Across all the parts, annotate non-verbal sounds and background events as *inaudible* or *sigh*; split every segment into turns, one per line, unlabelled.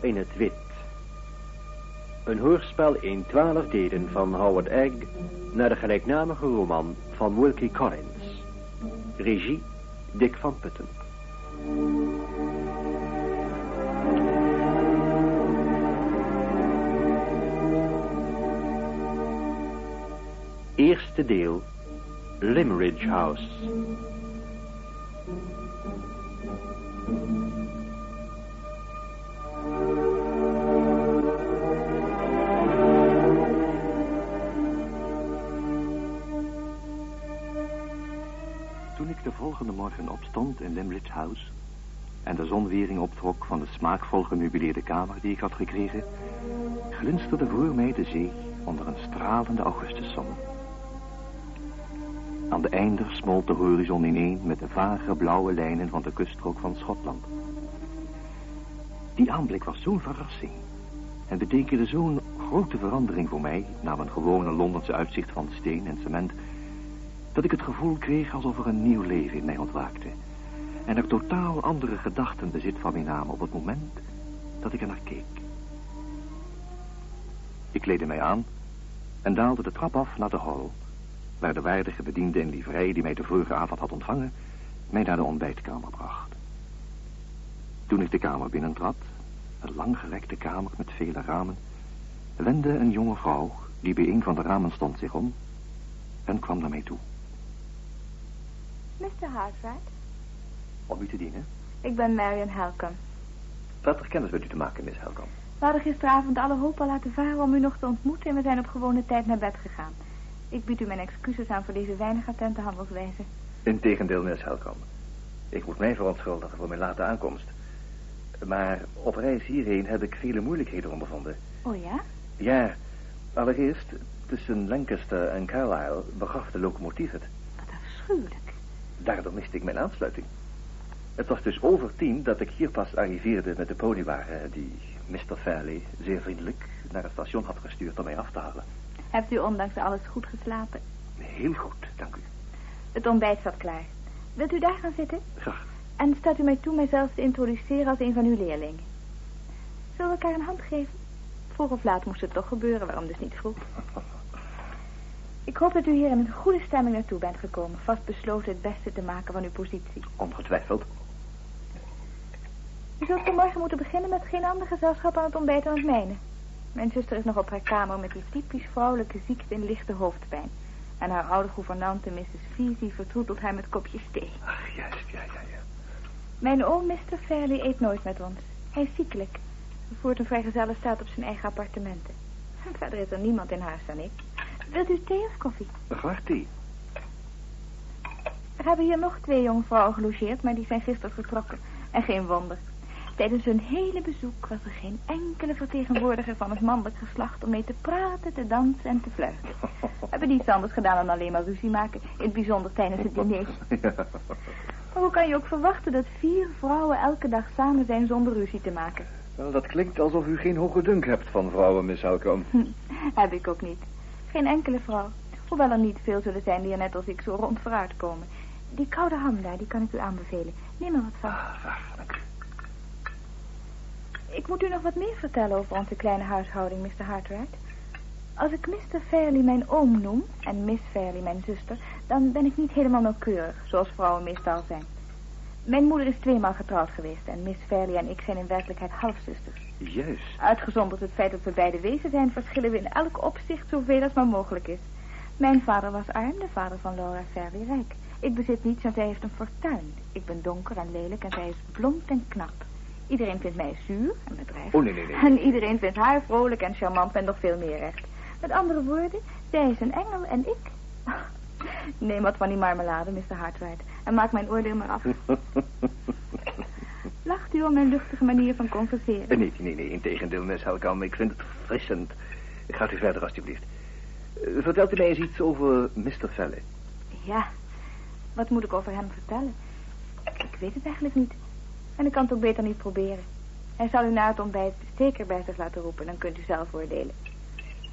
In het wit. Een hoorspel in twaalf delen van Howard Egg naar de gelijknamige roman van Wilkie Collins. Regie Dick van Putten. Eerste deel Limerick House.
De volgende morgen opstond in Limerick House... en de zonwering optrok van de smaakvol gemeubileerde kamer die ik had gekregen... glinsterde voor mij de zee onder een stralende augustuszon. Aan de einder smolt de horizon ineen met de vage blauwe lijnen van de kuststrook van Schotland. Die aanblik was zo'n verrassing en betekende zo'n grote verandering voor mij... na mijn gewone Londense uitzicht van steen en cement... dat ik het gevoel kreeg alsof er een nieuw leven in mij ontwaakte... en er totaal andere gedachten bezit van mij namen op het moment dat ik er naar keek. Ik kleedde mij aan en daalde de trap af naar de hall waar de waardige bediende in livrei die mij de vorige avond had ontvangen, mij naar de ontbijtkamer bracht. Toen ik de kamer binnentrad, een langgerekte kamer met vele ramen, wendde een jonge vrouw, die bij een van de ramen stond, zich om en kwam naar mij toe.
Mr. Hartwright,
Om u te dienen?
ik ben Marion Helcom.
Prettig kennis met u te maken, Miss Helcom.
We hadden gisteravond alle hoop al laten varen om u nog te ontmoeten en we zijn op gewone tijd naar bed gegaan. Ik bied u mijn excuses aan voor deze weinig attente handelswijze.
Integendeel, Miss Helcom. Ik moet mij verontschuldigen voor mijn late aankomst. Maar op reis hierheen heb ik vele moeilijkheden ondervonden.
Oh ja?
Ja, allereerst tussen Lancaster en Carlisle begaf de locomotief het.
Wat afschuwelijk.
Daardoor miste ik mijn aansluiting. Het was dus over tien dat ik hier pas arriveerde met de ponywagen die Mr. Fairley zeer vriendelijk naar het station had gestuurd om mij af te halen.
Hebt u ondanks alles goed geslapen?
Heel goed, dank u.
Het ontbijt staat klaar. Wilt u daar gaan zitten?
Graag.
En staat u mij toe mijzelf te introduceren als een van uw leerlingen. Zullen we elkaar een hand geven? Vroeg of laat moest het toch gebeuren, waarom dus niet vroeg? *laughs* Ik hoop dat u hier in een goede stemming naartoe bent gekomen, vastbesloten het beste te maken van uw positie.
Ongetwijfeld.
U zult vanmorgen moeten beginnen met geen ander gezelschap aan het ontbijt dan het mijne. Mijn zuster is nog op haar kamer met die typisch vrouwelijke ziekte in lichte hoofdpijn. En haar oude gouvernante, Mrs. Veazey, vertroetelt haar met kopjes thee.
Ach, juist, ja, ja, ja.
Mijn oom, Mr. Fairley, eet nooit met ons. Hij is ziekelijk. Hij voert een vrijgezelle staat op zijn eigen appartementen. En verder is er niemand in huis dan ik. Wilt u thee of koffie?
Graag thee.
Er hebben hier nog twee jonge vrouwen gelogeerd, maar die zijn gisteren vertrokken. En geen wonder. Tijdens hun hele bezoek was er geen enkele vertegenwoordiger van het mannelijk geslacht om mee te praten, te dansen en te fluiten. We hebben niets anders gedaan dan alleen maar ruzie maken, in het bijzonder tijdens het diner. Maar hoe kan je ook verwachten dat vier vrouwen elke dag samen zijn zonder ruzie te maken?
Wel, dat klinkt alsof u geen hoge dunk hebt van vrouwen, Miss Helcom.
Heb ik ook niet. Geen enkele vrouw. Hoewel er niet veel zullen zijn die er net als ik zo rond vooruit komen. Die koude ham daar, die kan ik u aanbevelen. Neem er wat van.
Ah, graag, dank u.
Ik moet u nog wat meer vertellen over onze kleine huishouding, Mr. Hartwright. Als ik Mr. Fairley mijn oom noem en Miss Fairley mijn zuster, dan ben ik niet helemaal nauwkeurig, zoals vrouwen meestal zijn. Mijn moeder is tweemaal getrouwd geweest en Miss Fairley en ik zijn in werkelijkheid halfzusters.
Juist.
Uitgezonderd het feit dat we beide wezen zijn, verschillen we in elk opzicht zoveel als maar mogelijk is. Mijn vader was arm, de vader van Laura Fairley rijk. Ik bezit niets en zij heeft een fortuin. Ik ben donker en lelijk en zij is blond en knap. Iedereen vindt mij zuur en bedrijvig.
Oh, nee, nee, nee.
En iedereen vindt haar vrolijk en charmant en nog veel meer recht. Met andere woorden, zij is een engel en ik... *laughs* Neem wat van die marmelade, Mr. Hartwright. En maak mijn oordeel maar af. *laughs* Lacht u om mijn luchtige manier van converseren?
Eh, Nee, nee, nee, integendeel, Miss Helcom. Ik vind het verfrissend. Gaat u verder, alstublieft. Eh, Vertelt u mij eens iets over Mr. Fairley.
Ja, wat moet ik over hem vertellen? Ik weet het eigenlijk niet. En ik kan het ook beter niet proberen. Hij zal u na het ontbijt zeker bij zich laten roepen, dan kunt u zelf oordelen.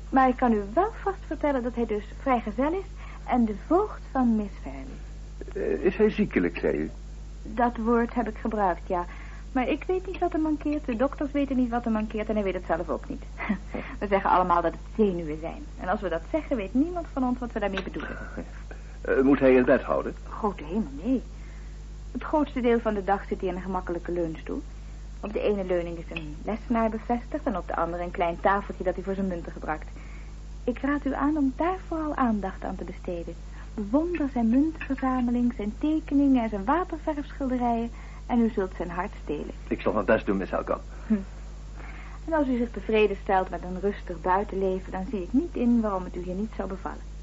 Maar ik kan u wel vast vertellen dat hij dus vrijgezel is en de voogd van Miss Fairley.
Eh, is hij ziekelijk, zei u?
Dat woord heb ik gebruikt, ja. Maar ik weet niet wat er mankeert, de dokters weten niet wat er mankeert en hij weet het zelf ook niet. *laughs* We zeggen allemaal dat het zenuwen zijn. En als we dat zeggen, weet niemand van ons wat we daarmee bedoelen.
Uh, *laughs* moet hij het bed houden?
Grote hemel, nee. Het grootste deel van de dag zit hij in een gemakkelijke leunstoel. Op de ene leuning is een lesnaar bevestigd en op de andere een klein tafeltje dat hij voor zijn munten gebruikt. Ik raad u aan om daar vooral aandacht aan te besteden. Bewonder zijn muntenverzameling, zijn tekeningen en zijn waterverfschilderijen en u zult zijn hart stelen.
Ik zal mijn best doen, Miss Helkamp. Hm.
En als u zich tevreden stelt met een rustig buitenleven, dan zie ik niet in waarom het u hier niet zou bevallen.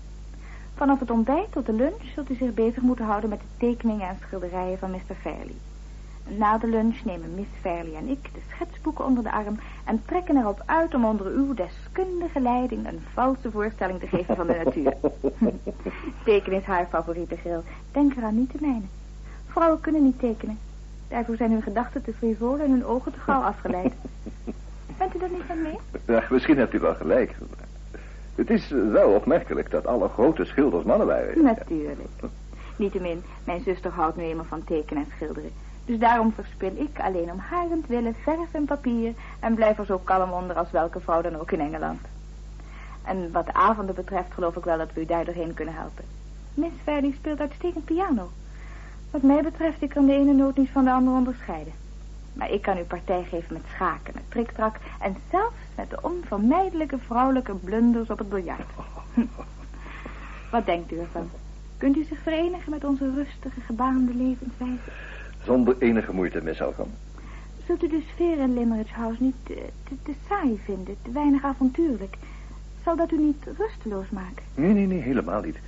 Vanaf het ontbijt tot de lunch zult u zich bezig moeten houden met de tekeningen en schilderijen van Mr. Fairley. Na de lunch nemen Miss Fairley en ik de schetsboeken onder de arm en trekken erop uit om onder uw deskundige leiding een valse voorstelling te geven van de natuur. *laughs* tekenen is haar favoriete gril. Denk eraan niet te mijnen. Vrouwen kunnen niet tekenen. Daarvoor zijn hun gedachten te frivol en hun ogen te gauw afgeleid. *laughs* Bent u dat niet van mee?
Ja, misschien hebt u wel gelijk. Het is wel opmerkelijk dat alle grote schilders mannen waren.
Natuurlijk. Niettemin, mijn zuster houdt nu eenmaal van tekenen en schilderen. Dus daarom verspil ik alleen om willen verf en papier... en blijf er zo kalm onder als welke vrouw dan ook in Engeland. En wat de avonden betreft geloof ik wel dat we u daar doorheen kunnen helpen. Miss Verdi speelt uitstekend piano. Wat mij betreft, ik kan de ene noot niet van de andere onderscheiden. Maar ik kan u partij geven met schaken, met triktrak... en zelfs met de onvermijdelijke vrouwelijke blunders op het biljart. *laughs* Wat denkt u ervan? Kunt u zich verenigen met onze rustige, gebaande levenswijze?
Zonder enige moeite, Miss Elkham.
Zult u de sfeer in Limerick House niet te, te, te, saai vinden, te weinig avontuurlijk? Zal dat u niet rusteloos maken?
Nee, nee, nee, helemaal niet.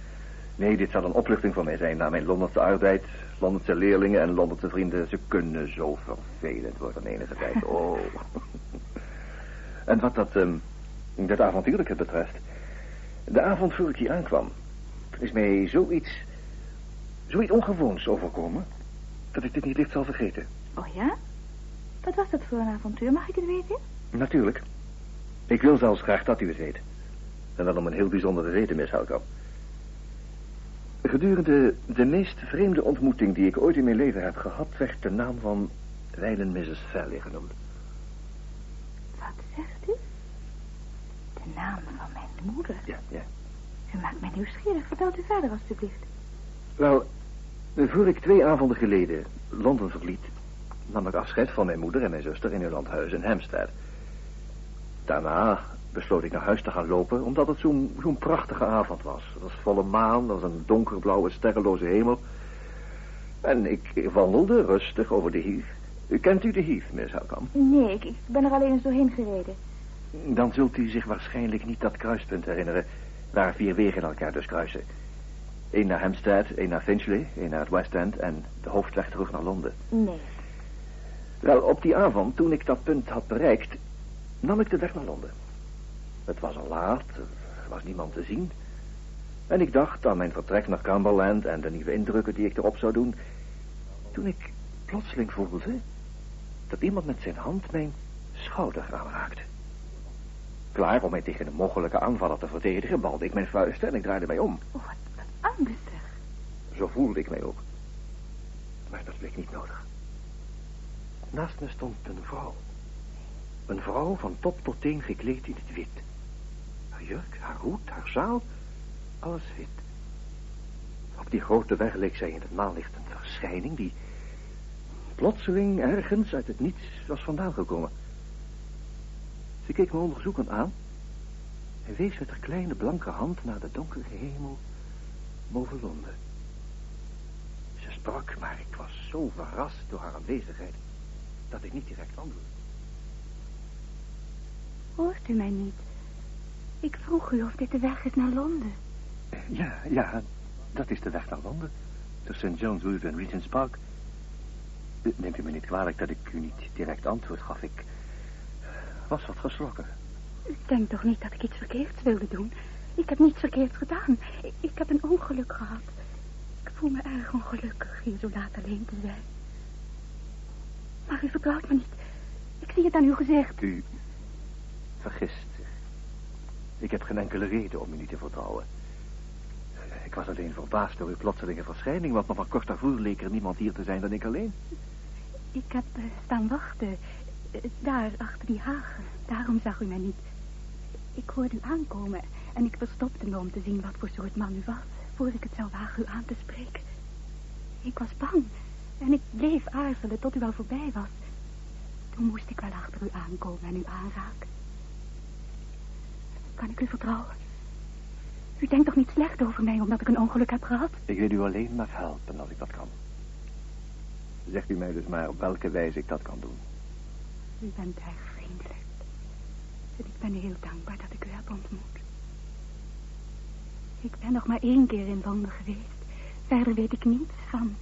Nee, dit zal een opluchting voor mij zijn na mijn Londense arbeid, Londense leerlingen en Londense vrienden. Ze kunnen zo vervelend worden enige tijd. *laughs* Oh. en wat dat, um, dat avontuurlijke betreft. De avond voor ik hier aankwam, is mij zoiets, zoiets ongewoons overkomen dat ik dit niet licht zal vergeten.
Oh ja? Wat was dat voor een avontuur, mag ik het weten?
Natuurlijk. Ik wil zelfs graag dat u het weet. En wel om een heel bijzondere reden, Miss Halkamp. Gedurende de meest vreemde ontmoeting die ik ooit in mijn leven heb gehad... werd de naam van wijlen Mrs. Valley genoemd.
Wat zegt u? De naam van mijn moeder?
Ja, ja.
U maakt mij nieuwsgierig. Vertelt u verder, alstublieft.
Wel, voor ik twee avonden geleden Londen verliet... nam ik afscheid van mijn moeder en mijn zuster in hun landhuis in Hampstead. Daarna besloot ik naar huis te gaan lopen... omdat het zo'n zo'n prachtige avond was. Het was volle maan, er was een donkerblauwe, sterrenloze hemel... En ik wandelde rustig over de Heath. Kent u de Heath, Miss Halkamp?
Nee, ik, ik ben er alleen eens doorheen gereden.
Dan zult u zich waarschijnlijk niet dat kruispunt herinneren... waar vier wegen elkaar dus kruisen. Eén naar Hampstead, één naar Finchley, één naar het West End... en de hoofdweg terug naar Londen.
Nee.
Wel, op die avond, toen ik dat punt had bereikt... nam ik de weg naar Londen. Het was al laat, er was niemand te zien. En ik dacht aan mijn vertrek naar Cumberland... en de nieuwe indrukken die ik erop zou doen... toen ik plotseling voelde... dat iemand met zijn hand mijn schouder aanraakte. Klaar om mij tegen een mogelijke aanvaller te verdedigen... balde ik mijn vuist en ik draaide mij om.
Oh, wat angstig.
Zo voelde ik mij ook. Maar dat bleek niet nodig. Naast me stond een vrouw. Een vrouw van top tot teen gekleed in het wit. Haar jurk, haar hoed, haar zaal, alles wit. Op die grote weg leek zij in het maanlicht een verschijning die plotseling ergens uit het niets was vandaan gekomen. Ze keek me onderzoekend aan en wees met haar kleine blanke hand naar de donkere hemel boven Londen. Ze sprak, maar ik was zo verrast door haar aanwezigheid dat ik niet direct antwoordde.
Hoort u mij niet? Ik vroeg u of dit de weg is naar Londen.
Ja, ja, dat is de weg naar Londen. De St. John's Wood en Regent's Park. Neemt u me niet kwalijk dat ik u niet direct antwoord gaf. Ik was wat geschrokken.
U denkt toch niet dat ik iets verkeerds wilde doen? Ik heb niets verkeerds gedaan. Ik, ik, heb een ongeluk gehad. Ik voel me erg ongelukkig hier zo laat alleen te zijn. Maar u vertrouwt me niet. Ik zie het aan uw gezicht.
U vergist. Ik heb geen enkele reden om u niet te vertrouwen. Ik was alleen verbaasd door uw plotselinge verschijning, want nog maar kort daarvoor leek er niemand hier te zijn dan ik alleen.
Ik heb uh, staan wachten. Uh, daar, achter die hagen. Daarom zag u mij niet. Ik hoorde u aankomen en ik verstopte me om te zien wat voor soort man u was... voor ik het zou wagen u aan te spreken. Ik was bang en ik bleef aarzelen tot u al voorbij was. Toen moest ik wel achter u aankomen en u aanraken. Kan ik u vertrouwen? U denkt toch niet slecht over mij omdat ik een ongeluk heb gehad?
Ik wil u alleen maar helpen als ik dat kan. Zegt u mij dus maar op welke wijze ik dat kan doen.
U bent erg vriendelijk. En ik ben heel dankbaar dat ik u heb ontmoet. Ik ben nog maar één keer in Londen geweest. Verder weet ik niets van.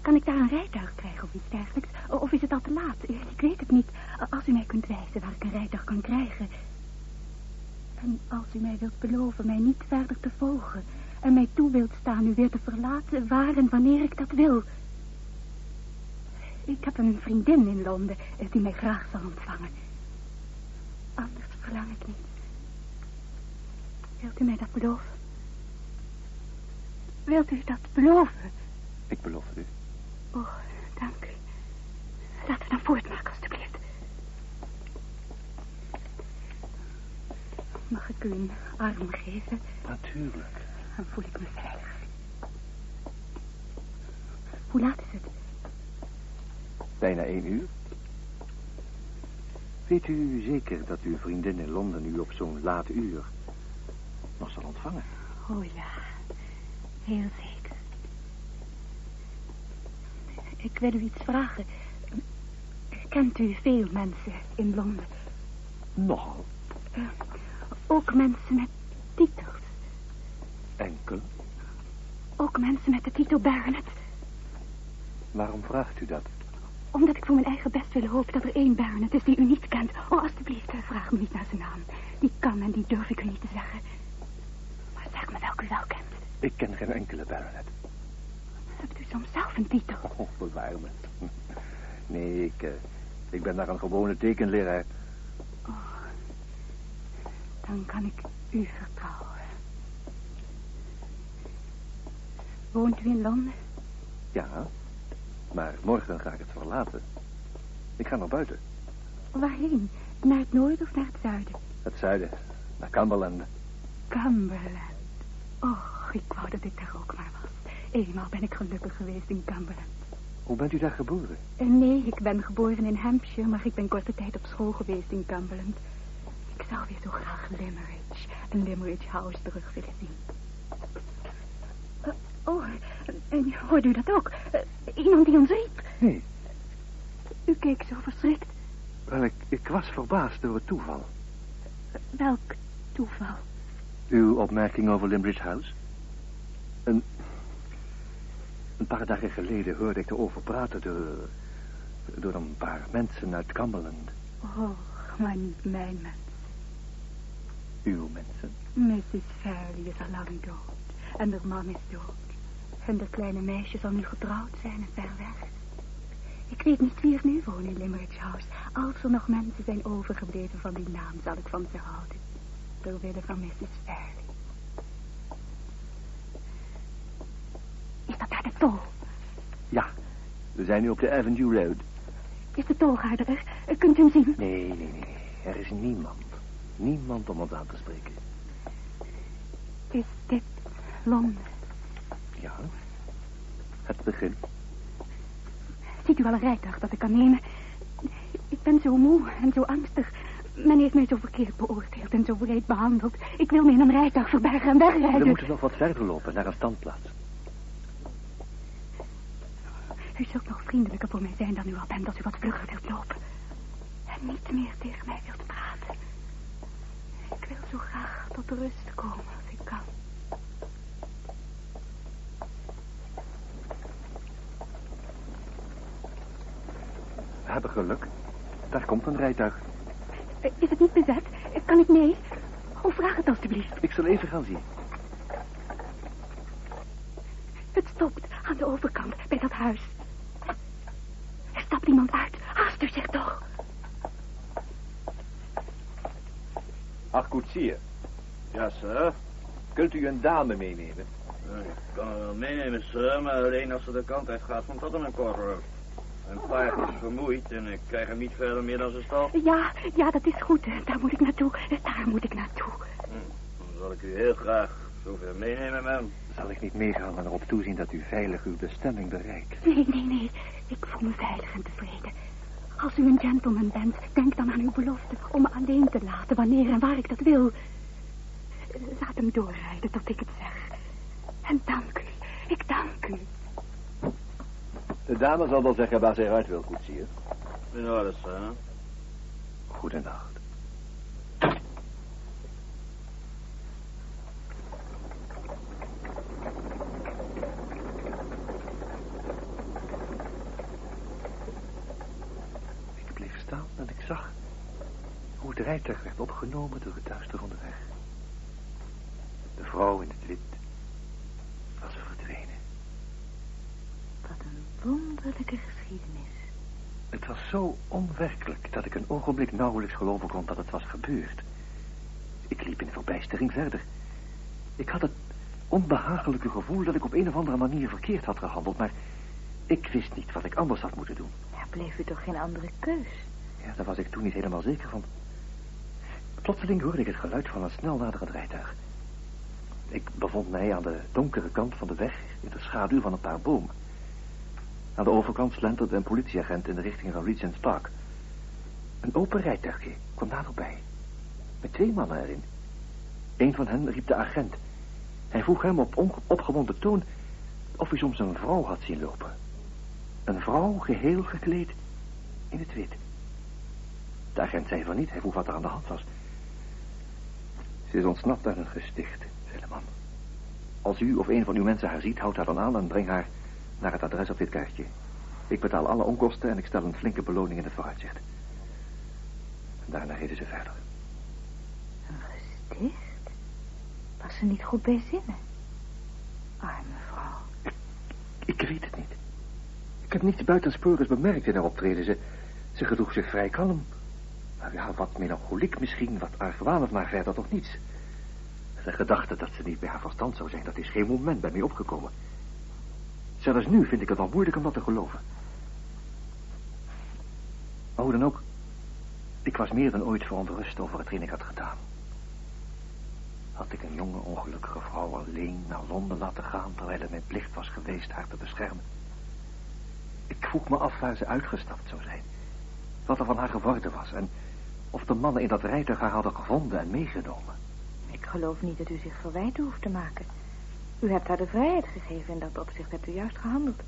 Kan ik daar een rijtuig krijgen of iets dergelijks? Of is het al te laat? Ik weet het niet. Als u mij kunt wijzen waar ik een rijtuig kan krijgen. En als u mij wilt beloven mij niet verder te volgen... en mij toe wilt staan u weer te verlaten waar en wanneer ik dat wil... Ik heb een vriendin in Londen die mij graag zal ontvangen. Anders verlang ik niet. Wilt u mij dat beloven? Wilt u dat beloven?
Ik beloof het u.
Oh, dank u. Laten we dan voortmaken, alstublieft. Mag ik u een arm geven?
Natuurlijk.
Dan voel ik me veilig. Hoe laat is het?
Bijna één uur. Weet u zeker dat uw vriendin in Londen u op zo'n laat uur nog zal ontvangen?
Oh ja, heel zeker. Ik wil u iets vragen. Kent u veel mensen in Londen?
Nogal.
Uh, ook mensen met titels?
Enkel.
Ook mensen met de titel baronet?
Waarom vraagt u dat?
Omdat ik voor mijn eigen best wil hoop dat er één baronet is die u niet kent. Oh, alstublieft, vraag me niet naar zijn naam. Die kan en die durf ik u niet te zeggen. Maar zeg me welke u wel kent.
Ik ken geen enkele baronet.
Hebt u soms zelf een titel?
Oh, bewaar me. Nee, ik, uh, ik ben daar een gewone tekenleraar.
Oh, dan kan ik u vertrouwen. Woont u in Londen?
Ja, maar morgen ga ik het verlaten. Ik ga naar buiten.
Waarheen? Naar het noorden of naar het zuiden?
Het zuiden, naar Cumberland.
Cumberland. Och, ik wou dat ik daar ook maar was. Eenmaal ben ik gelukkig geweest in Cumberland.
Hoe bent u daar geboren?
Uh, nee, ik ben geboren in Hampshire, maar ik ben korte tijd op school geweest in Cumberland. Ik zou weer zo graag Limerick en Limerick House terug willen zien. Uh, oh, en hoorde u dat ook? Uh, iemand die ons riep?
Nee.
U keek zo verschrikt.
Wel, ik, ik was verbaasd door het toeval.
Welk toeval?
Uw opmerking over Limbridge House? Een, een paar dagen geleden hoorde ik erover praten door, door een paar mensen uit Cumberland.
Oh, maar niet mijn mensen.
Uw mensen?
Mrs. Fairley is al lang dood. En haar man is dood. En de kleine meisje zal nu getrouwd zijn en ver weg. Ik weet niet wie er nu woont in Limerick House. Als er nog mensen zijn overgebleven van die naam, zal ik van ze houden. Door willen van Mrs. Fairley. Dat daar de tol?
Ja, we zijn nu op de Avenue Road.
Is de tolgaarder er? Kunt u hem zien?
Nee, nee, nee. Er is niemand. Niemand om ons aan te spreken.
Is dit Londen?
Ja, het begin.
Ziet u al een rijtuig dat ik kan nemen? Ik ben zo moe en zo angstig. Men heeft mij zo verkeerd beoordeeld en zo breed behandeld. Ik wil me in een rijtuig verbergen en wegrijden.
We moeten nog wat verder lopen, naar een standplaats.
U zult nog vriendelijker voor mij zijn dan u al bent als u wat vlugger wilt lopen. En niet meer tegen mij wilt praten. Ik wil zo graag tot rust komen als ik kan.
We hebben geluk. Daar komt een rijtuig.
Is het niet bezet? Kan ik mee? Oh, vraag het alstublieft.
Ik zal even gaan zien.
Het stopt aan de overkant, bij dat huis. Iemand uit. Haast u zich toch.
Ach, koetsier. Ja, sir. Kunt u een dame meenemen?
Ik kan wel meenemen, sir, maar alleen als ze de kant uit gaat van Tottenham Een paard is vermoeid en ik krijg hem niet verder meer dan zijn stal.
Ja, ja, dat is goed. Daar moet ik naartoe. Daar moet ik naartoe. Hm,
dan zal ik u heel graag zover meenemen, ma'am.
Zal ik niet meegaan en erop toezien dat u veilig uw bestemming bereikt?
Nee, nee, nee. Ik voel me veilig en tevreden. Als u een gentleman bent, denk dan aan uw belofte om me alleen te laten wanneer en waar ik dat wil. Laat hem doorrijden tot ik het zeg. En dank u. Ik dank u.
De dame zal wel zeggen waar zij uit wil, koetsier.
In orde, sir.
Goedenacht. Ik bleef staan en ik zag hoe het rijtuig werd opgenomen door het duister van de weg. De vrouw in het wit was verdwenen.
Wat een wonderlijke geschiedenis.
Het was zo onwerkelijk dat ik een ogenblik nauwelijks geloven kon dat het was gebeurd. Ik liep in verbijstering verder. Ik had het onbehagelijke gevoel dat ik op een of andere manier verkeerd had gehandeld, maar ik wist niet wat ik anders had moeten doen.
Ja, bleef u toch geen andere keus?
Ja, daar was ik toen niet helemaal zeker van. Plotseling hoorde ik het geluid van een snel naderend rijtuig. Ik bevond mij aan de donkere kant van de weg in de schaduw van een paar bomen. Aan de overkant slenterde een politieagent in de richting van Regent's Park. Een open rijtuigje kwam naderbij. Met twee mannen erin. Een van hen riep de agent. Hij vroeg hem op opgewonden toon of hij soms een vrouw had zien lopen. Een vrouw geheel gekleed in het wit. De agent zei van niet, hij vroeg wat er aan de hand was. Ze is ontsnapt uit een gesticht, zei de man. Als u of een van uw mensen haar ziet, houd haar dan aan en breng haar naar het adres op dit kaartje. Ik betaal alle onkosten en ik stel een flinke beloning in het vooruitzicht. Daarna reden ze verder.
Een gesticht? Was ze niet goed bij zinnen? Arme vrouw.
Ik, ik weet het niet. Ik heb niets buitensporens bemerkt in haar optreden. Ze, ze gedroeg zich vrij kalm. Maar ja, wat melancholiek misschien, wat argwanend, maar verder toch niets. De gedachte dat ze niet bij haar verstand zou zijn, dat is geen moment bij mij opgekomen. Zelfs nu vind ik het al moeilijk om dat te geloven. Maar hoe dan ook, ik was meer dan ooit verontrust over hetgeen ik had gedaan. Had ik een jonge ongelukkige vrouw alleen naar Londen laten gaan... terwijl het mijn plicht was geweest haar te beschermen? Ik vroeg me af waar ze uitgestapt zou zijn. Wat er van haar geworden was en of de mannen in dat rijtuig haar hadden gevonden en meegenomen.
Ik geloof niet dat u zich verwijten hoeft te maken. U hebt haar de vrijheid gegeven. In dat opzicht hebt u juist gehandeld.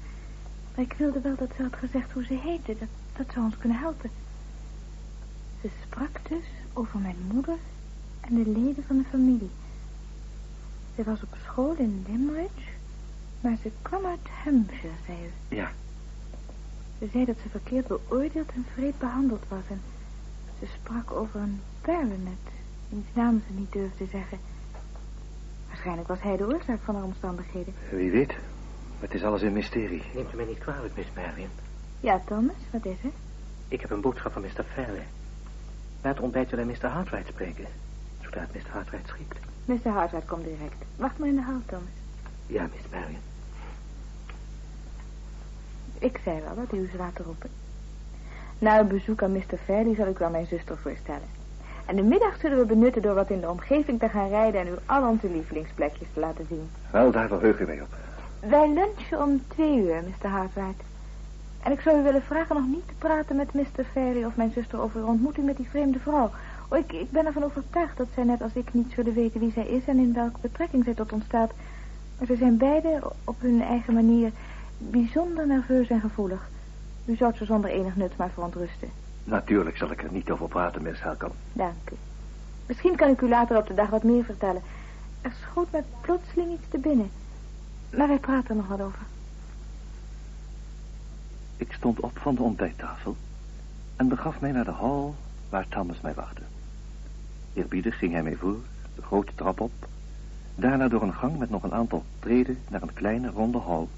Maar ik wilde wel dat ze had gezegd hoe ze heette. Dat, dat zou ons kunnen helpen. Ze sprak dus over mijn moeder en de leden van de familie. Ze was op school in Limerick, maar ze kwam uit Hampshire, zei u.
Ja.
Ze zei dat ze verkeerd beoordeeld en vreed behandeld was. En ze sprak over een baronet, wiens naam ze niet durfde zeggen. Waarschijnlijk was hij de oorzaak van haar omstandigheden.
Wie weet. Het is alles een mysterie.
Neemt u mij niet kwalijk, Miss Marion.
Ja, Thomas, wat is er?
Ik heb een boodschap van Mr. Fairley. Na het ontbijt zullen Mr. Hartwright spreken. Zodra het Mr. Hartwright schikt.
Mr. Hartwright komt direct. Wacht maar in de hal, Thomas.
Ja, Miss Marion.
Ik zei wel dat u u laten roepen. Na een bezoek aan Mr. Fairley zal ik wel mijn zuster voorstellen. En de middag zullen we benutten door wat in de omgeving te gaan rijden... en u al onze lievelingsplekjes te laten zien.
Wel, daar verheug ik mij op.
Wij lunchen om twee uur, Mr. Hartwright. En ik zou u willen vragen nog niet te praten met Mr. Ferry of mijn zuster over uw ontmoeting met die vreemde vrouw. Oh, ik, ik ben ervan overtuigd dat zij net als ik niet zullen weten wie zij is en in welke betrekking zij tot ons staat. Maar ze zijn beide op hun eigen manier bijzonder nerveus en gevoelig. U zou ze zonder enig nut maar verontrusten.
Natuurlijk zal ik er niet over praten, Miss Halkan.
Dank u. Misschien kan ik u later op de dag wat meer vertellen. Er schoot me plotseling iets te binnen. Maar wij praten er nog wat over.
Ik stond op van de ontbijttafel en begaf mij naar de hal waar Thomas mij wachtte. Eerbiedig ging hij mij voor, de grote trap op, daarna door een gang met nog een aantal treden naar een kleine ronde hal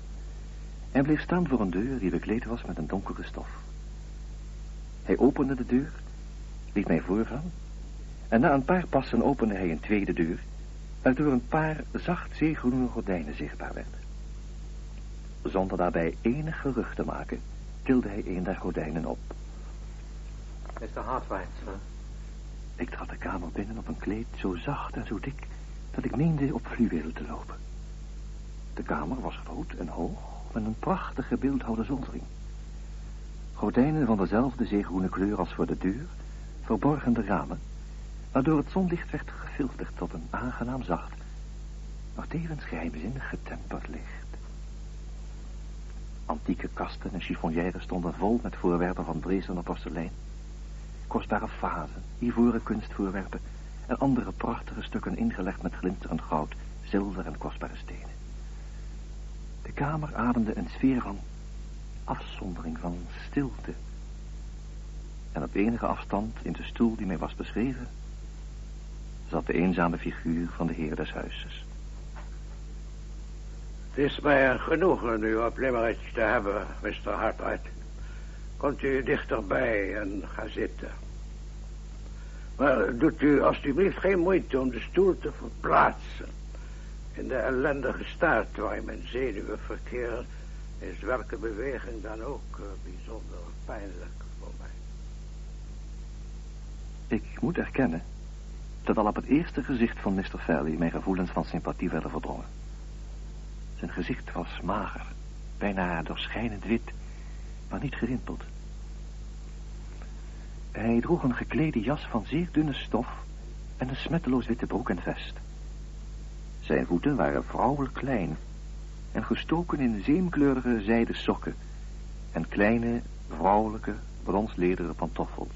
en bleef staan voor een deur die bekleed was met een donkere stof. Hij opende de deur, liet mij voorgaan en na een paar passen opende hij een tweede deur waardoor een paar zacht zeegroene gordijnen zichtbaar werd. Zonder daarbij enig gerucht te maken, tilde hij een der gordijnen op.
Mr. Hartwright, sir.
Ik trad de kamer binnen op een kleed zo zacht en zo dik dat ik meende op fluweel te lopen. De kamer was groot en hoog met een prachtige beeldhouwde zoldering. Gordijnen van dezelfde zeegroene kleur als voor de deur verborgen de ramen, waardoor het zonlicht werd gefilterd tot een aangenaam zacht, maar tevens geheimzinnig getemperd licht. Antieke kasten en chiffonières stonden vol met voorwerpen van Dresdener porselein. Kostbare vazen, ivoren kunstvoorwerpen en andere prachtige stukken ingelegd met glinsterend goud, zilver en kostbare stenen. De kamer ademde een sfeer van afzondering, van stilte. En op enige afstand, in de stoel die mij was beschreven, zat de eenzame figuur van de heer des huizes.
Het is mij een genoegen u op Limerick te hebben, Mr. Hartwright. Komt u dichterbij en ga zitten. Maar doet u alstublieft geen moeite om de stoel te verplaatsen. In de ellendige staat waarin mijn zenuwen verkeren... is welke beweging dan ook uh, bijzonder pijnlijk voor mij.
Ik moet erkennen dat al op het eerste gezicht van Mr. Fairley... mijn gevoelens van sympathie werden verdrongen. Zijn gezicht was mager, bijna doorschijnend wit, maar niet gerimpeld. Hij droeg een geklede jas van zeer dunne stof en een smetteloos witte broek en vest. Zijn voeten waren vrouwelijk klein en gestoken in zeemkleurige zijden sokken en kleine, vrouwelijke, bronslederen pantoffels.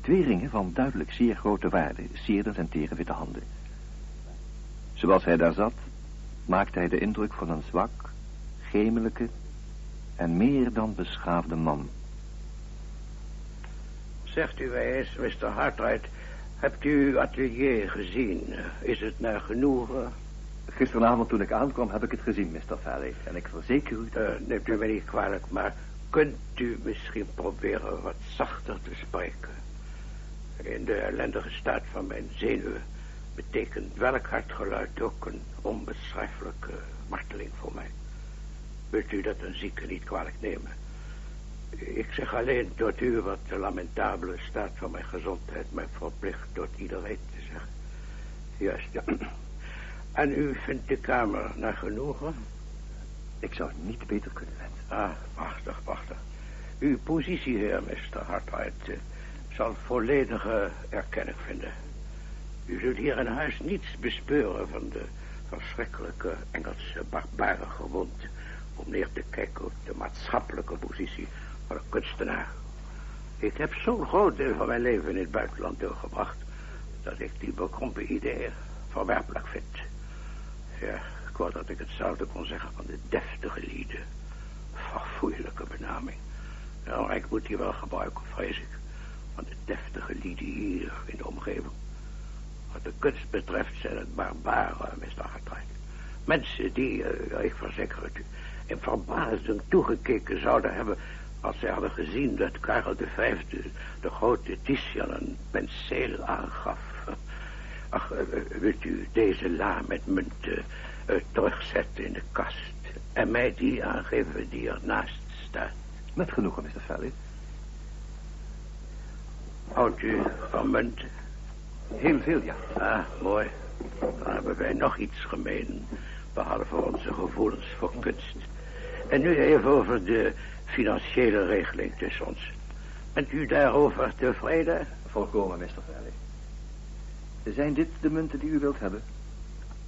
Twee ringen van duidelijk zeer grote waarde sierden zijn tere witte handen. Zoals hij daar zat, maakte hij de indruk van een zwak, gemelijke en meer dan beschaafde man.
Zegt u mij eens, Mr. Hartwright, hebt u uw atelier gezien? Is het naar genoegen?
Gisteravond toen ik aankwam heb ik het gezien, Mr. Valley. En ik verzeker u dat...
Uh, neemt u mij niet kwalijk, maar kunt u misschien proberen wat zachter te spreken? In de ellendige staat van mijn zenuwen betekent welk hartgeluid ook een onbeschrijfelijke marteling voor mij. Wilt u dat een zieke niet kwalijk nemen? Ik zeg alleen tot u wat de lamentabele staat van mijn gezondheid mij verplicht tot iedereen te zeggen. Juist, ja. *clears throat* En u vindt de kamer naar genoegen?
Ik zou het niet beter kunnen wensen.
Ah, prachtig, prachtig. Uw positie, heer Mr. Hartwright, eh, zal volledige erkenning vinden. U zult hier in huis niets bespeuren van de verschrikkelijke Engelse barbaren gewond... om neer te kijken op de maatschappelijke positie van een kunstenaar. Ik heb zo'n groot deel van mijn leven in het buitenland doorgebracht... dat ik die bekrompen ideeën verwerpelijk vind. Ja, ik wou dat ik hetzelfde kon zeggen van de deftige lieden. Verfoeilijke benaming. Nou, ik moet die wel gebruiken, vrees ik. Van de deftige lieden hier in de omgeving. Wat de kunst betreft zijn het barbaren, Mr. Hartwright. Mensen die, uh, ik verzeker het u, in verbazing toegekeken zouden hebben... als ze hadden gezien dat Karel V de grote Titian een penseel aangaf. Ach, uh, wilt u deze la met munten uh, terugzetten in de kast... en mij die aangeven die ernaast staat?
Met genoegen, Mr. Valley.
Houdt u van munten?
Heel veel, ja.
Ah, mooi. Dan hebben wij nog iets gemeen. Behalve onze gevoelens voor kunst. En nu even over de financiële regeling tussen ons. Bent u daarover tevreden?
Volkomen, Mr. Valley. Zijn dit de munten die u wilt hebben?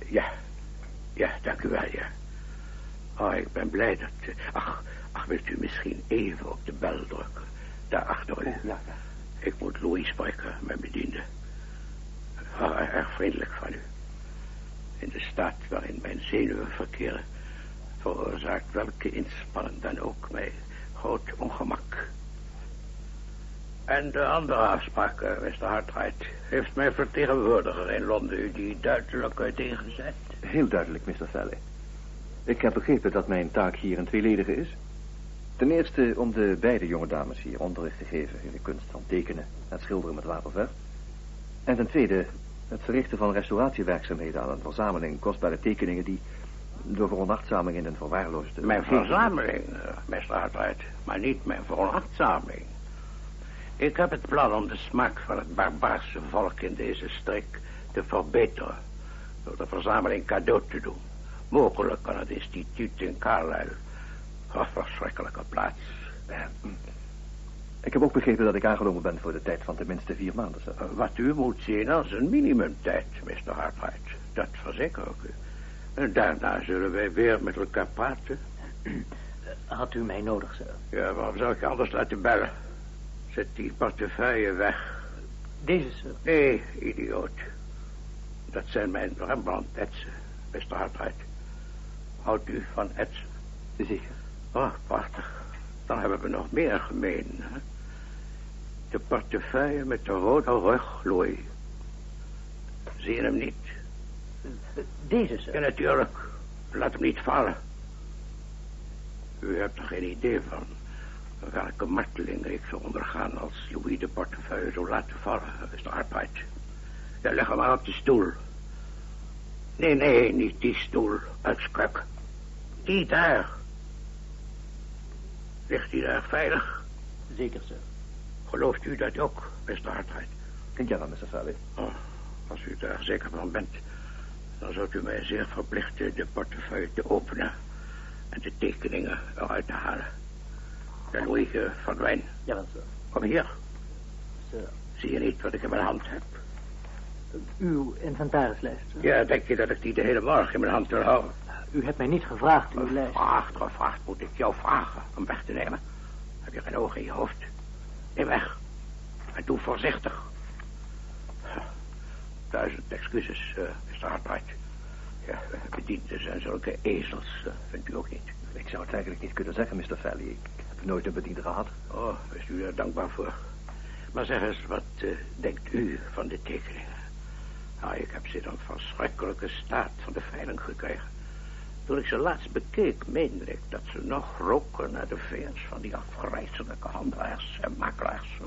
Ja. Ja, dank u wel, ja. Oh, ik ben blij dat... Ach, ach, wilt u misschien even op de bel drukken? Daar achter u.
Ja, ja.
Ik moet Louis spreken, mijn bediende. Oh, erg vriendelijk van u. In de staat waarin mijn zenuwen verkeren... veroorzaakt welke inspanning dan ook mij groot ongemak. En de andere afspraak, Mr. Hartwright... heeft mijn vertegenwoordiger in Londen u die duidelijk uiteengezet?
Heel duidelijk, Mr. Valley. Ik heb begrepen dat mijn taak hier een tweeledige is. Ten eerste om de beide jonge dames hier onderricht te geven... in de kunst van tekenen en schilderen met waterverf. En ten tweede Het verrichten van restauratiewerkzaamheden aan een verzameling kostbare tekeningen die door veronachtzaming in een verwaarloosde...
Mijn verzameling, uh, meester Hartwright, maar niet mijn veronachtzaming. Ik heb het plan om de smaak van het barbaarse volk in deze streek te verbeteren. Door de verzameling cadeau te doen. Mogelijk kan het instituut in Carlisle. Een verschrikkelijke plaats.
Ik heb ook begrepen dat ik aangenomen ben voor de tijd van tenminste vier maanden. Sir.
Wat u moet zien als een minimumtijd, Mr. Hartwright. Dat verzeker ik u. En daarna zullen wij weer met elkaar praten.
Had u mij nodig, sir?
Ja, waarom zou ik je anders laten bellen? Zet die portefeuille weg.
Deze, sir?
Nee, idioot. Dat zijn mijn Rembrandt-etsen, Mr. Hartwright. Houdt u van etsen?
Zeker.
Oh, prachtig. Dan hebben we nog meer gemeen. Hè? De portefeuille met de rode rug, Louis. Zie je hem niet?
Deze, sir?
Ja, natuurlijk. Laat hem niet vallen. U hebt er geen idee van welke marteling ik zou ondergaan als Louis de portefeuille zou laten vallen, Mr. Hartwright. Ja, leg hem maar op de stoel. Nee, nee, niet die stoel, uitskruk. Die daar. Ligt hij daar veilig?
Zeker, sir.
Gelooft u dat ook, Mr. Hartwright?
Ja dan, Mr. Valley.
Oh, als u daar zeker van bent, dan zult u mij zeer verplichten de portefeuille te openen en de tekeningen eruit te halen. En Louis, uh, verdwijn.
Jawel, sir.
Kom hier.
Sir.
Zie je niet wat ik in mijn hand heb?
Uw inventarislijst, sir.
Ja, denk je dat ik die de hele morgen in mijn hand wil houden?
U hebt mij niet gevraagd uw lijst.
Gevraagd, gevraagd moet ik jou vragen om weg te nemen. Heb je geen ogen in je hoofd? Neem weg. En doe voorzichtig. Duizend excuses, uh, Mr. Hartwright. Ja, bedienden zijn zulke ezels, uh, vindt u ook niet?
Ik zou het eigenlijk niet kunnen zeggen, Mr. Valley. Ik heb nooit een bediende gehad.
Oh, is u daar dankbaar voor. Maar zeg eens, wat uh, denkt u van de tekeningen? Nou, ik heb ze in een verschrikkelijke staat van de veiling gekregen. Toen ik ze laatst bekeek, meende ik dat ze nog roken naar de vingers van die afgrijzelijke handelaars en makelaars.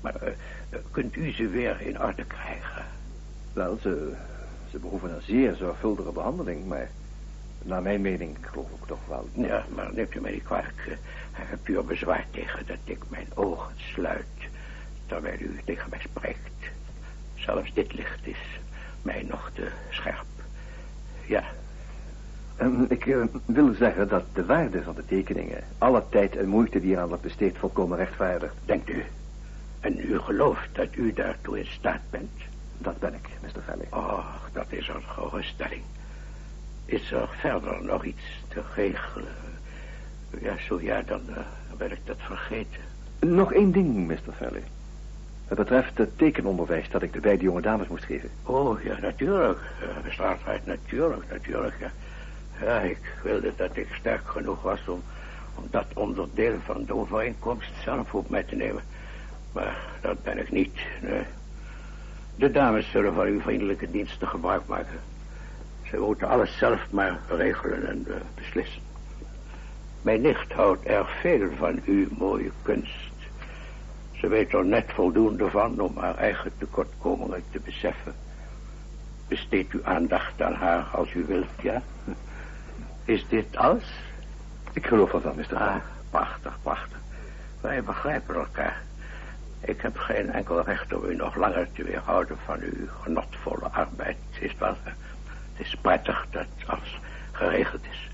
Maar uh, uh, kunt u ze weer in orde krijgen?
Wel, ze, ze behoeven een zeer zorgvuldige behandeling, maar naar mijn mening geloof ik toch wel.
Ja, maar neemt u mij niet kwalijk. Hebt u er bezwaar tegen dat ik mijn ogen sluit terwijl u tegen mij spreekt? Zelfs dit licht is mij nog te scherp. Ja,
ik uh, wil zeggen dat de waarde van de tekeningen... alle tijd en moeite die eraan wordt besteed volkomen rechtvaardigt.
Denkt u? En u gelooft dat u daartoe in staat bent?
Dat ben ik, Mr. Valley.
Oh, dat is een geruststelling. Is er verder nog iets te regelen? Ja, zo ja, dan uh, ben ik dat vergeten.
Nog één ding, Mr. Valley. Het betreft het tekenonderwijs dat ik de beide jonge dames moest geven.
Oh, ja, natuurlijk. Uh, Mr. Hartwright, natuurlijk, natuurlijk, ja. Ja, ik wilde dat ik sterk genoeg was om, om dat onderdeel van de overeenkomst zelf op mij te nemen. Maar dat ben ik niet, nee. De dames zullen van uw vriendelijke diensten gebruik maken. Ze moeten alles zelf maar regelen en uh, beslissen. Mijn nicht houdt erg veel van uw mooie kunst. Ze weet er net voldoende van om haar eigen tekortkomingen te beseffen. Besteed uw aandacht aan haar als u wilt, ja? Is dit alles?
Ik geloof ervan, Mr.
Ah, prachtig, prachtig. Wij begrijpen elkaar. Ik heb geen enkel recht om u nog langer te weerhouden van uw genotvolle arbeid. Is wel, het is prettig dat alles geregeld is.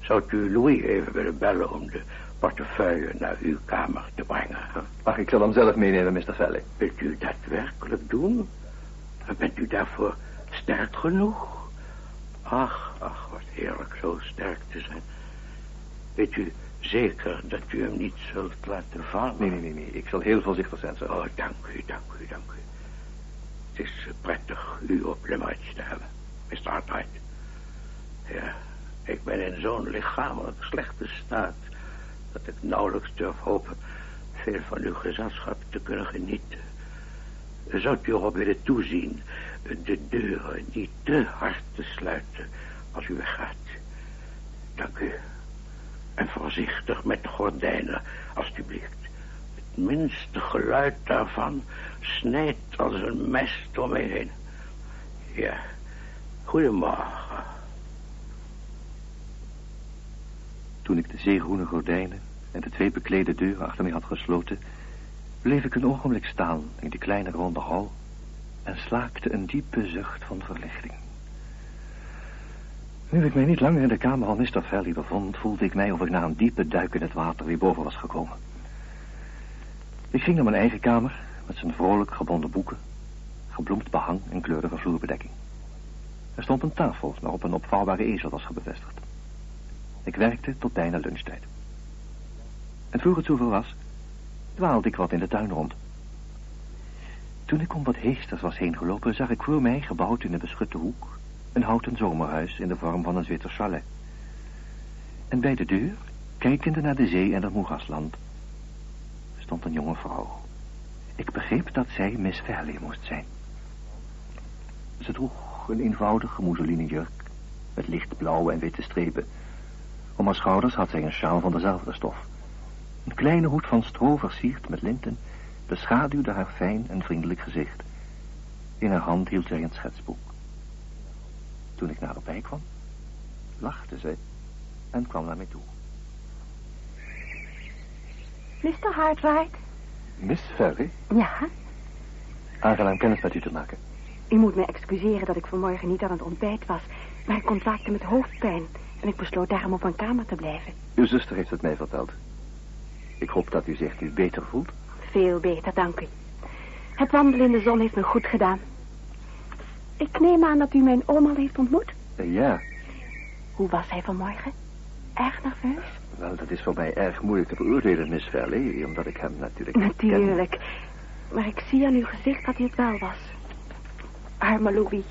Zou u Louis even willen bellen om de portefeuille naar uw kamer te brengen?
Ach, ik zal hem zelf meenemen, Mr. Valley.
Wilt u dat werkelijk doen? Bent u daarvoor sterk genoeg? Ach, ach, wat heerlijk zo sterk te zijn. Weet u zeker dat u hem niet zult laten vallen?
Nee, nee, nee, nee. Ik zal heel voorzichtig zijn, sir.
Oh, dank u, dank u, dank u. Het is prettig u op Limerick te hebben, Mr. Hartwright. Ja, ik ben in zo'n lichamelijk slechte staat... dat ik nauwelijks durf hopen veel van uw gezelschap te kunnen genieten. Zou u erop willen toezien de deuren niet te hard te sluiten als u weggaat. Dank u. En voorzichtig met de gordijnen, alstublieft. Het minste geluid daarvan snijdt als een mes door mij heen. Ja, goedemorgen.
Toen ik de zeegroene gordijnen en de twee beklede deuren achter mij had gesloten... bleef ik een ogenblik staan in de kleine ronde hal... en slaakte een diepe zucht van verlichting. Nu ik mij niet langer in de kamer van Mr. Valley bevond... voelde ik mij of ik na een diepe duik in het water weer boven was gekomen. Ik ging naar mijn eigen kamer met zijn vrolijk gebonden boeken... gebloemd behang en kleurige vloerbedekking. Er stond een tafel waarop een opvouwbare ezel was gebevestigd. Ik werkte tot bijna lunchtijd. En voor het zoveel was, dwaalde ik wat in de tuin rond. Toen ik om wat heesters was heen gelopen, zag ik voor mij, gebouwd in een beschutte hoek, een houten zomerhuis in de vorm van een Zwitser chalet. En bij de deur, kijkende naar de zee en het moerasland, stond een jonge vrouw. Ik begreep dat zij Miss Fairley moest zijn. Ze droeg een eenvoudige mousseline jurk met lichtblauwe en witte strepen. Om haar schouders had zij een sjaal van dezelfde stof. Een kleine hoed van stro versierd met linten beschaduwde haar fijn en vriendelijk gezicht. In haar hand hield zij een schetsboek. Toen ik naderbij kwam, lachte zij en kwam naar mij toe.
Mr. Hartwright?
Miss Ferry,
Ja?
aangenaam kennis met u te maken.
U moet me excuseren dat ik vanmorgen niet aan het ontbijt was. Maar ik ontwaakte met hoofdpijn. En ik besloot daarom op mijn kamer te blijven.
Uw zuster heeft het mij verteld. Ik hoop dat u zich nu beter voelt.
Veel beter, dank u. Het wandelen in de zon heeft me goed gedaan. Ik neem aan dat u mijn oom al heeft ontmoet.
Eh, ja,
Hoe was hij vanmorgen? Erg nerveus?
wel, dat is voor mij erg moeilijk te beoordelen, Miss Valley, omdat ik hem natuurlijk ken.
Natuurlijk. Maar ik zie aan uw gezicht dat hij het wel was. Arme Louis.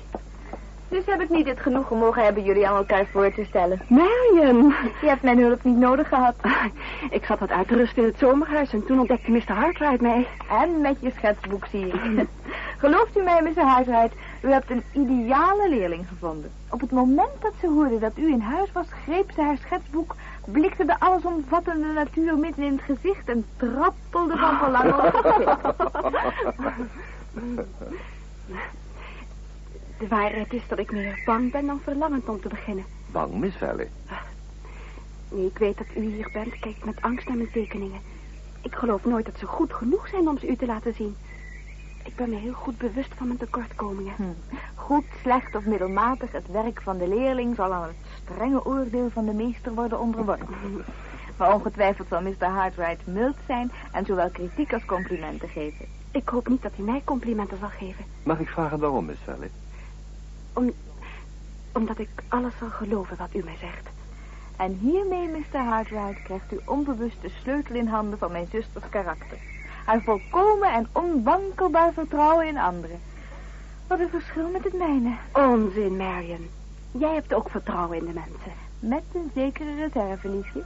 Dus heb ik niet het genoegen mogen hebben jullie aan elkaar voor te stellen.
Marion!
Je hebt mijn hulp niet nodig gehad. *laughs*
Ik zat wat uit te rusten in het zomerhuis en toen ontdekte Mr. Hartwright mij.
En met je schetsboek zie ik. *laughs* Gelooft u mij, Mr. Hartwright, u hebt een ideale leerling gevonden. Op het moment dat ze hoorde dat u in huis was, greep ze haar schetsboek, blikte de allesomvattende natuur midden in het gezicht en trappelde van verlangen op. *laughs*
De waarheid is dat ik meer bang ben dan verlangend om te beginnen.
Bang, Miss Valley.
Nu ik weet dat u hier bent, kijkt met angst naar mijn tekeningen. Ik geloof nooit dat ze goed genoeg zijn om ze u te laten zien. Ik ben me heel goed bewust van mijn tekortkomingen.
Hm. Goed, slecht of middelmatig, het werk van de leerling zal aan het strenge oordeel van de meester worden onderworpen. *laughs* Maar ongetwijfeld zal Mr. Hartwright mild zijn en zowel kritiek als complimenten geven.
Ik hoop niet dat u mij complimenten zal geven.
Mag ik vragen waarom, Miss Valley?
Om, omdat ik alles zal geloven wat u mij zegt.
En hiermee, Mr. Hartwright, krijgt u onbewust de sleutel in handen van mijn zusters karakter. Haar volkomen en onwankelbaar vertrouwen in anderen. Wat een verschil met het mijne.
Onzin, Marion. Jij hebt ook vertrouwen in de mensen.
Met een zekere reserve, liefje.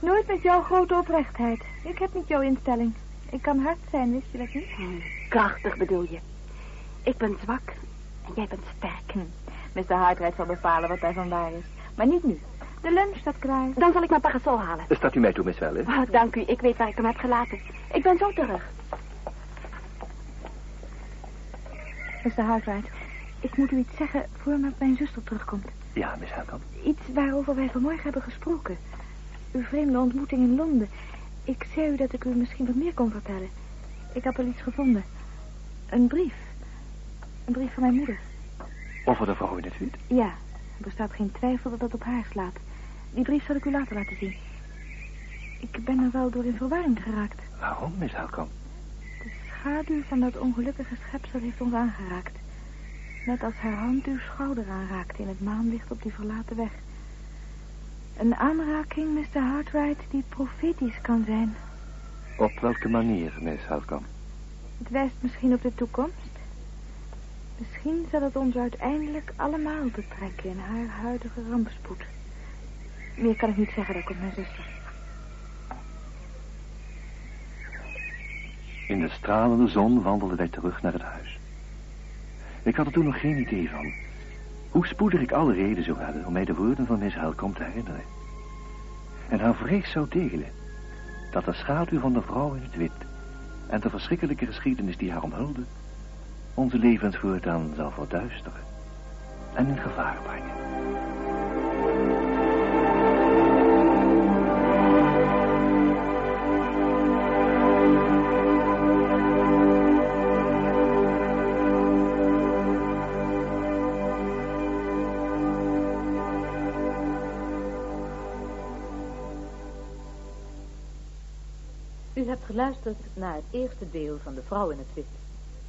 Nooit met jouw grote oprechtheid. Ik heb niet jouw instelling. Ik kan hard zijn, wist je dat niet?
Krachtig bedoel je. Ik ben zwak jij bent sterk.
Hm. Mr. Hartwright zal bepalen wat daarvan waar is. Maar niet nu. De lunch staat klaar.
Dan zal ik mijn parasol halen.
Staat u mij toe, Miss Valley?
Oh, dank u, ik weet waar ik hem heb gelaten. Ik ben zo terug.
Mr. Hartwright, ik moet u iets zeggen voordat mijn zuster terugkomt.
Ja, Miss Helkamp.
Iets waarover wij vanmorgen hebben gesproken. Uw vreemde ontmoeting in Londen. Ik zei u dat ik u misschien wat meer kon vertellen. Ik heb al iets gevonden. Een brief. Een brief van mijn moeder.
Over de vrouw in het wit?
Ja, er bestaat geen twijfel dat dat op haar slaat. Die brief zal ik u later laten zien. Ik ben er wel door in verwarring geraakt.
Waarom, Miss Helkamp?
De schaduw van dat ongelukkige schepsel heeft ons aangeraakt. Net als haar hand uw schouder aanraakte in het maanlicht op die verlaten weg. Een aanraking, Mr. Hartwright, die profetisch kan zijn.
Op welke manier, Miss Helkamp?
Het wijst misschien op de toekomst. Misschien zal het ons uiteindelijk allemaal betrekken in haar huidige rampspoed. Meer kan ik niet zeggen, dat komt mijn zuster.
In de stralende zon wandelden wij terug naar het huis. Ik had er toen nog geen idee van. Hoe spoedig ik alle reden zou hebben om mij de woorden van Miss Helcom te herinneren. En haar vrees zou delen dat de schaduw van de vrouw in het wit en de verschrikkelijke geschiedenis die haar omhulde onze levens voortaan zal verduisteren. en in gevaar brengen.
U hebt geluisterd naar het eerste deel van De Vrouw in het Wit.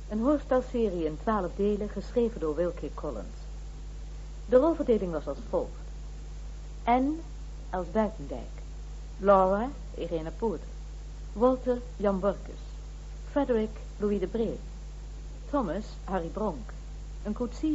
Een hoorspelserie in twaalf delen geschreven door Wilkie Collins. De rolverdeling was als volgt. Anne, Els Buitendijk. Laura, Irene Poorter. Walter, Jan Borkus. Frederick, Louis de Bree. Thomas, Harry Bronk. Een koetsier